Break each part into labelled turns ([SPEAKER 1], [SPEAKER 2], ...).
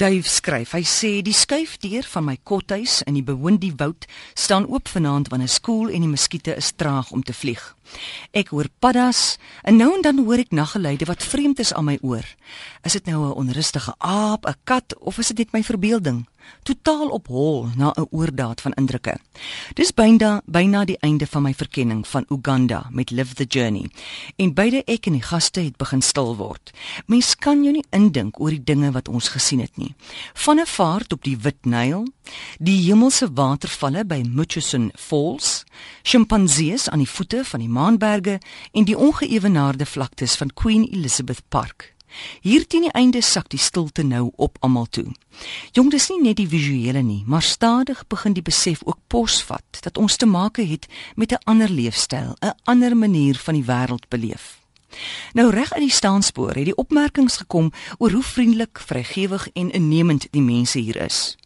[SPEAKER 1] Dave skryf. Hy sê die skuifdeur van my kothuis in die bewoonde woud staan oop vanaand wanneer skool en die muskiete is traag om te vlieg. Ek hoor paddas en nou en dan hoor ek naggeluide wat vreemd is aan my oor. Is dit nou 'n onrustige aap, 'n kat of is dit net my verbeelding? Totaal op hol na 'n oordaat van indrukke. Dis byna byna die einde van my verkenning van Uganda met Live the Journey. En beide ek en die gaste het begin stil word. Mens kan jou nie indink oor die dinge wat ons gesien het nie. Van 'n vaart op die Wit Nyl, die hemelse watervalle by Murchison Falls, sjimpansees aan die voete van die Maanberge en die ongeëwenaarde vlaktes van Queen Elizabeth Park. Hier teen die einde sak die stilte nou op almal toe. Jong, dis nie net die visuele nie, maar stadig begin die besef ook posvat dat ons te maak het met 'n ander leefstyl, 'n ander manier van die wêreld beleef. Nou reg uit die staanspoor het die opmerkings gekom oor hoe vriendelik, vrygewig en innemend die mense hier is.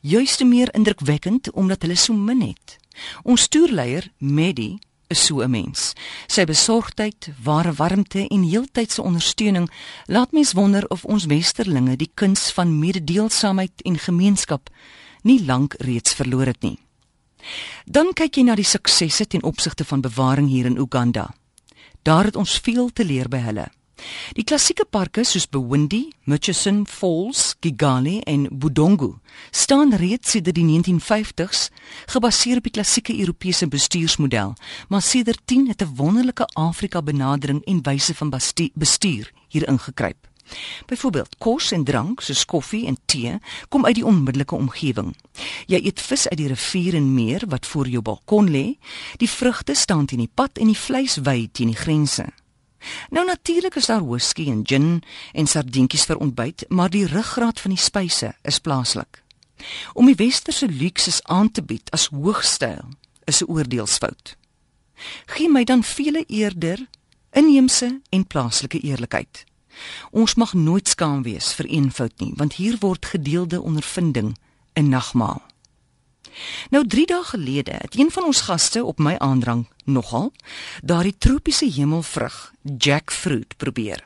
[SPEAKER 1] Juiste meer indrukwekkend omdat hulle so min het. Ons toerleier, Medi, is so 'n mens. Sy besorgdheid, ware warmte en heeltydse ondersteuning laat mens wonder of ons westerlinge die kuns van mededeelsaamheid en gemeenskap nie lank reeds verloor het nie. Dan kyk jy na die suksesse ten opsigte van bewaring hier in Uganda. Daar het ons veel te leer by hulle. Die klassieke parke soos Bwindi, Murchison Falls, Kigali en Budongo staan reeds sedert die 1950s gebaseer op die klassieke Europese bestuursmodel, maar sedert 10 het 'n wonderlike Afrika benadering en wyse van bestuur hier ingekruip. Byvoorbeeld, kos en drank soos koffie en tee kom uit die onmiddellike omgewing. Jy eet vis uit die rivier en meer wat voor jou balkon lê. Die vrugte staan teen die pad en die vleis wy teen die grense. Nou natuurlik is daar whisky en gin en sardientjies vir ontbyt, maar die ruggraat van die spyse is plaaslik. Om die westerse luksus aan te bied as hoogstyl is 'n oordeelsfout. Gee my dan vele eerder inheemse en plaaslike eerlikheid. Ons mag nooit skaam wees vir een fout nie, want hier word gedeelde ondervinding 'n nagmaal. Nou 3 dae gelede het een van ons gaste op my aandrang nogal daardie tropiese hemelvrug jackfruit probeer.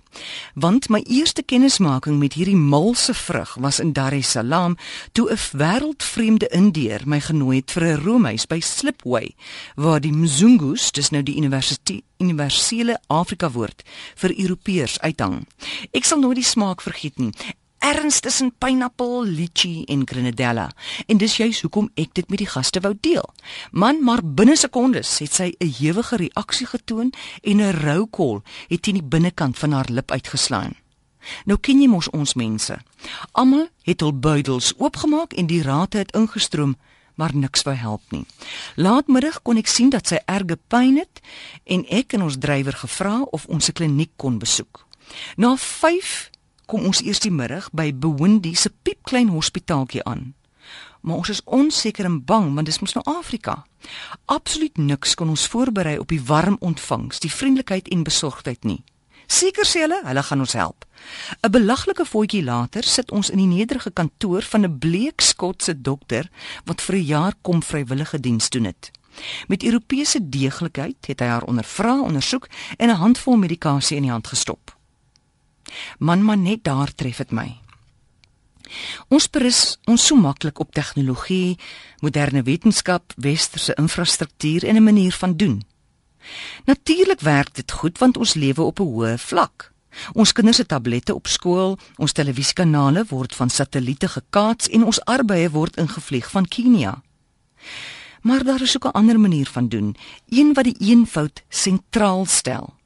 [SPEAKER 1] Want my eerste kennismaking met hierdie malse vrug was in Dar es Salaam toe 'n wêreldvreemde Indeer my genooi het vir 'n roomhuis by Slipway waar die Mzungus, dis nou die universiteit universele Afrika woord vir Europeërs uithang. Ek sal nooit die smaak vergeet nie erns tussen pineappel, litchi en grenadella. En dis juist hoekom ek dit met die gaste wou deel. Man, maar binne sekondes het sy 'n hewige reaksie getoon en 'n rou kol het teen die binnekant van haar lip uitgeslaan. Nou ken jy mos ons mense. Almal het hul buidels oopgemaak en die rate het ingestroom, maar niks wou help nie. Laatmiddag kon ek sien dat sy erge pyn het en ek en ons drywer gevra of ons 'n kliniek kon besoek. Na 5 kom ons eers die middag by Bwindi se piepklein hospitaaltjie aan. Maar ons is onseker en bang want dis mos nou Afrika. Absoluut niks kon ons voorberei op die warm ontvangs, die vriendelikheid en besorgdheid nie. Seker sê hulle, hulle gaan ons help. 'n Belaglike voetjie later sit ons in die nederige kantoor van 'n bleek Skotse dokter wat vir 'n jaar kom vrywillige diens doen het. Met Europese deeglikheid het hy haar ondervra, ondersoek en 'n handvol medikasie in die hand gestop. Man man net daar tref dit my. Ons berus ons so maklik op tegnologie, moderne wetenskap, westerse infrastruktuur en 'n manier van doen. Natuurlik werk dit goed want ons lewe op 'n hoë vlak. Ons kinders se tablette op skool, ons televisiekanale word van satelliete gekaats en ons arbeye word ingevlieg van Kenia. Maar daar is ook 'n ander manier van doen, een wat die eenvoud sentraal stel.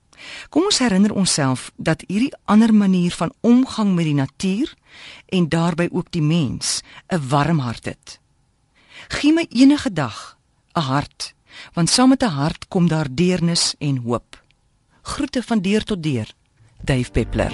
[SPEAKER 1] Kom ons herinner onsself dat hierdie ander manier van omgang met die natuur en daarbey ook die mens 'n warm hart het. Gie my enige dag 'n hart, want saam met 'n hart kom daar deernis en hoop. Groete van deur tot deur. Dave Peppler